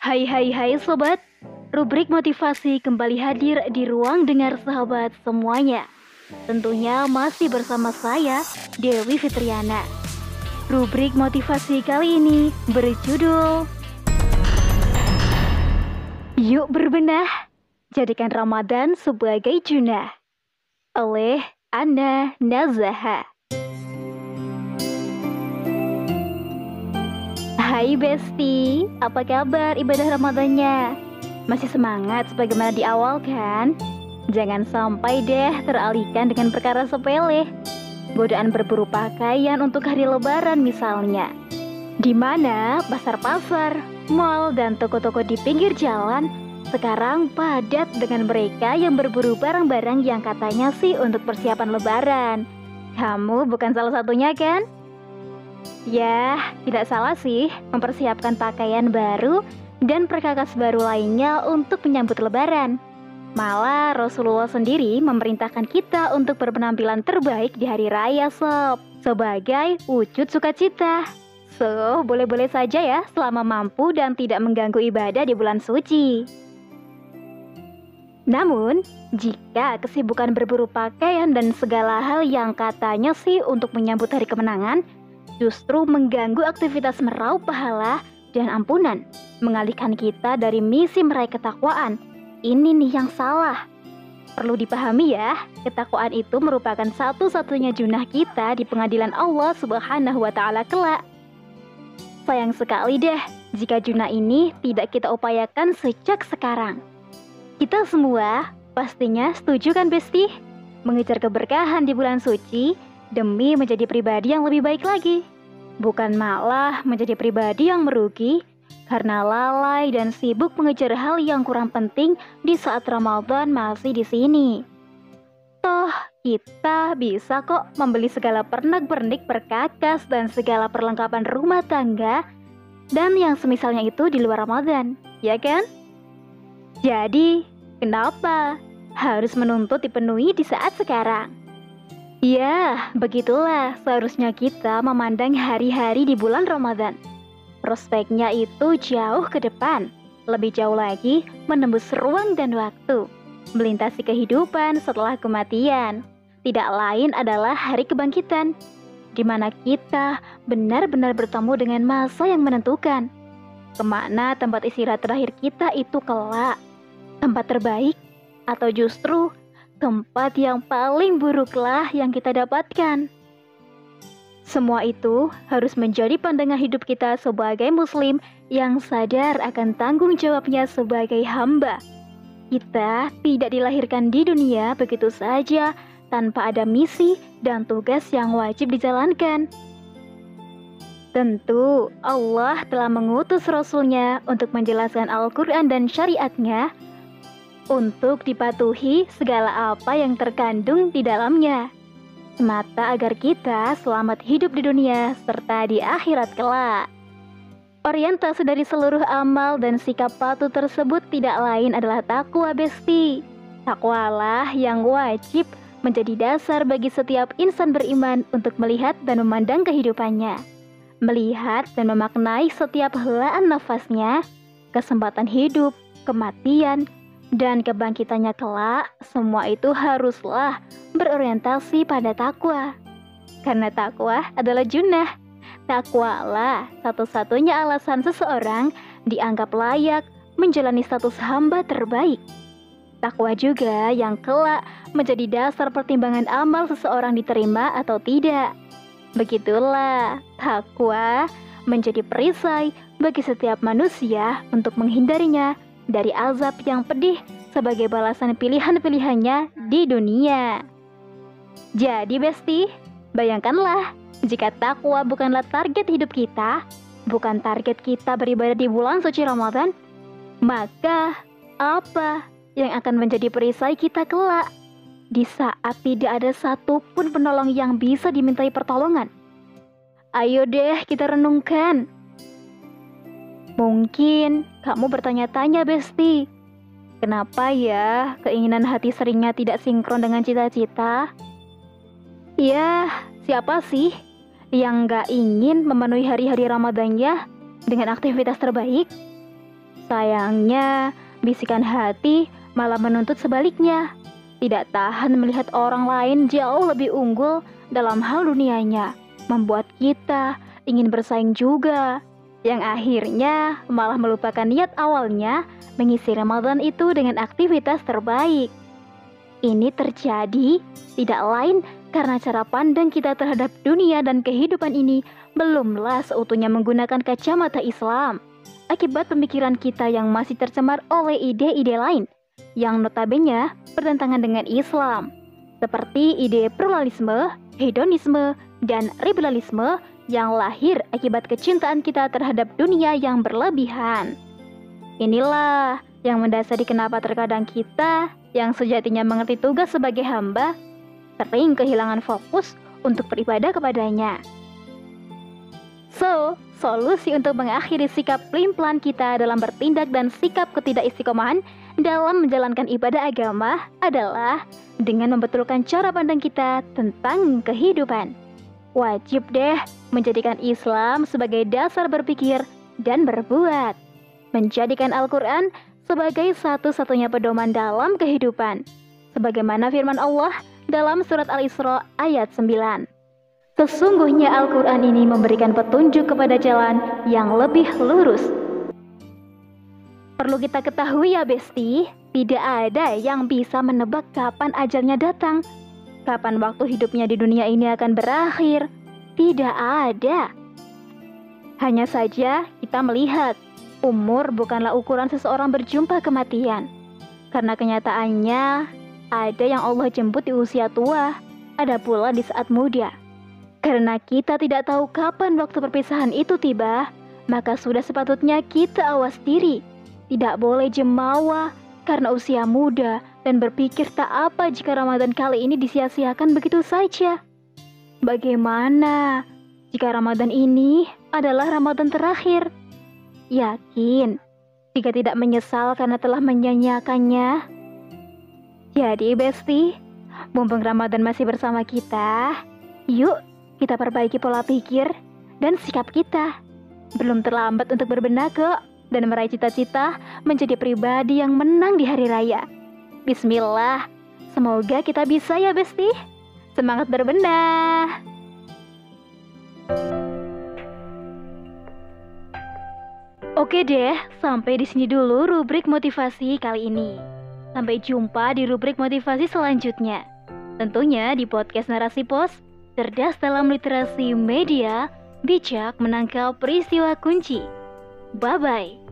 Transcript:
Hai hai hai sobat, rubrik motivasi kembali hadir di ruang dengar sahabat semuanya. Tentunya masih bersama saya, Dewi Fitriana. Rubrik motivasi kali ini berjudul Yuk berbenah, jadikan Ramadan sebagai junah oleh Anna Nazaha. Hai Besti, apa kabar ibadah Ramadannya? Masih semangat sebagaimana di awal kan? Jangan sampai deh teralihkan dengan perkara sepele. Godaan berburu pakaian untuk hari lebaran misalnya. Di mana pasar-pasar, mall, dan toko-toko di pinggir jalan sekarang padat dengan mereka yang berburu barang-barang yang katanya sih untuk persiapan lebaran. Kamu bukan salah satunya kan? Ya, tidak salah sih mempersiapkan pakaian baru dan perkakas baru lainnya untuk menyambut lebaran. Malah Rasulullah sendiri memerintahkan kita untuk berpenampilan terbaik di hari raya sob sebagai wujud sukacita. So, boleh-boleh saja ya selama mampu dan tidak mengganggu ibadah di bulan suci. Namun, jika kesibukan berburu pakaian dan segala hal yang katanya sih untuk menyambut hari kemenangan justru mengganggu aktivitas meraup pahala dan ampunan, mengalihkan kita dari misi meraih ketakwaan. Ini nih yang salah. Perlu dipahami ya, ketakwaan itu merupakan satu-satunya junah kita di pengadilan Allah Subhanahu wa taala kelak. Sayang sekali deh jika junah ini tidak kita upayakan sejak sekarang. Kita semua pastinya setuju kan Besti? Mengejar keberkahan di bulan suci demi menjadi pribadi yang lebih baik lagi. Bukan malah menjadi pribadi yang merugi karena lalai dan sibuk mengejar hal yang kurang penting di saat Ramadan masih di sini. Toh, kita bisa kok membeli segala pernak-pernik perkakas dan segala perlengkapan rumah tangga dan yang semisalnya itu di luar Ramadan, ya kan? Jadi, kenapa harus menuntut dipenuhi di saat sekarang? Ya, begitulah seharusnya kita memandang hari-hari di bulan Ramadan. Prospeknya itu jauh ke depan, lebih jauh lagi menembus ruang dan waktu, melintasi kehidupan setelah kematian. Tidak lain adalah hari kebangkitan, di mana kita benar-benar bertemu dengan masa yang menentukan. Ke mana tempat istirahat terakhir kita itu kelak? Tempat terbaik atau justru tempat yang paling buruklah yang kita dapatkan. Semua itu harus menjadi pandangan hidup kita sebagai Muslim yang sadar akan tanggung jawabnya sebagai hamba. Kita tidak dilahirkan di dunia begitu saja tanpa ada misi dan tugas yang wajib dijalankan. Tentu Allah telah mengutus Rasulnya untuk menjelaskan Al-Quran dan syariatnya untuk dipatuhi segala apa yang terkandung di dalamnya, semata agar kita selamat hidup di dunia serta di akhirat kelak. Orientasi dari seluruh amal dan sikap patuh tersebut tidak lain adalah takwa besti. Takwalah yang wajib menjadi dasar bagi setiap insan beriman untuk melihat dan memandang kehidupannya. Melihat dan memaknai setiap helaan nafasnya, kesempatan hidup, kematian, dan kebangkitannya kelak, semua itu haruslah berorientasi pada takwa. Karena takwa adalah junah. Takwalah satu-satunya alasan seseorang dianggap layak menjalani status hamba terbaik. Takwa juga yang kelak menjadi dasar pertimbangan amal seseorang diterima atau tidak. Begitulah takwa menjadi perisai bagi setiap manusia untuk menghindarinya dari azab yang pedih sebagai balasan pilihan-pilihannya di dunia. Jadi Besti, bayangkanlah jika takwa bukanlah target hidup kita, bukan target kita beribadah di bulan suci Ramadan, maka apa yang akan menjadi perisai kita kelak di saat tidak ada satupun penolong yang bisa dimintai pertolongan? Ayo deh kita renungkan Mungkin kamu bertanya-tanya, Besti, kenapa ya keinginan hati seringnya tidak sinkron dengan cita-cita? Ya, siapa sih yang gak ingin memenuhi hari-hari Ramadannya dengan aktivitas terbaik? Sayangnya, bisikan hati malah menuntut sebaliknya. Tidak tahan melihat orang lain jauh lebih unggul dalam hal dunianya, membuat kita ingin bersaing juga. Yang akhirnya malah melupakan niat awalnya mengisi Ramadan itu dengan aktivitas terbaik. Ini terjadi tidak lain karena cara pandang kita terhadap dunia dan kehidupan ini belumlah seutuhnya menggunakan kacamata Islam. Akibat pemikiran kita yang masih tercemar oleh ide-ide lain yang notabene bertentangan dengan Islam, seperti ide pluralisme, hedonisme, dan liberalisme yang lahir akibat kecintaan kita terhadap dunia yang berlebihan. Inilah yang mendasari kenapa terkadang kita yang sejatinya mengerti tugas sebagai hamba sering kehilangan fokus untuk beribadah kepadanya. So, solusi untuk mengakhiri sikap pelin-pelan kita dalam bertindak dan sikap ketidakistiqomahan dalam menjalankan ibadah agama adalah dengan membetulkan cara pandang kita tentang kehidupan. Wajib deh menjadikan Islam sebagai dasar berpikir dan berbuat. Menjadikan Al-Quran sebagai satu-satunya pedoman dalam kehidupan. Sebagaimana firman Allah dalam surat Al-Isra ayat 9. Sesungguhnya Al-Quran ini memberikan petunjuk kepada jalan yang lebih lurus. Perlu kita ketahui ya Besti, tidak ada yang bisa menebak kapan ajalnya datang. Kapan waktu hidupnya di dunia ini akan berakhir. Tidak ada. Hanya saja kita melihat Umur bukanlah ukuran seseorang berjumpa kematian. Karena kenyataannya, ada yang Allah jemput di usia tua, ada pula di saat muda. Karena kita tidak tahu kapan waktu perpisahan itu tiba, maka sudah sepatutnya kita awas diri. Tidak boleh jemawa karena usia muda dan berpikir tak apa jika Ramadan kali ini disia-siakan begitu saja. Bagaimana jika Ramadan ini adalah Ramadan terakhir? Yakin jika tidak menyesal karena telah menyanyiakannya. Jadi, Besti, mumpung Ramadan masih bersama kita, yuk kita perbaiki pola pikir dan sikap kita. Belum terlambat untuk berbenah kok dan meraih cita-cita menjadi pribadi yang menang di hari raya. Bismillah, semoga kita bisa ya, Besti. Semangat berbenah! Oke deh, sampai di sini dulu rubrik motivasi kali ini. Sampai jumpa di rubrik motivasi selanjutnya. Tentunya di podcast Narasi Pos, cerdas dalam literasi media, bijak menangkal peristiwa kunci. Bye-bye.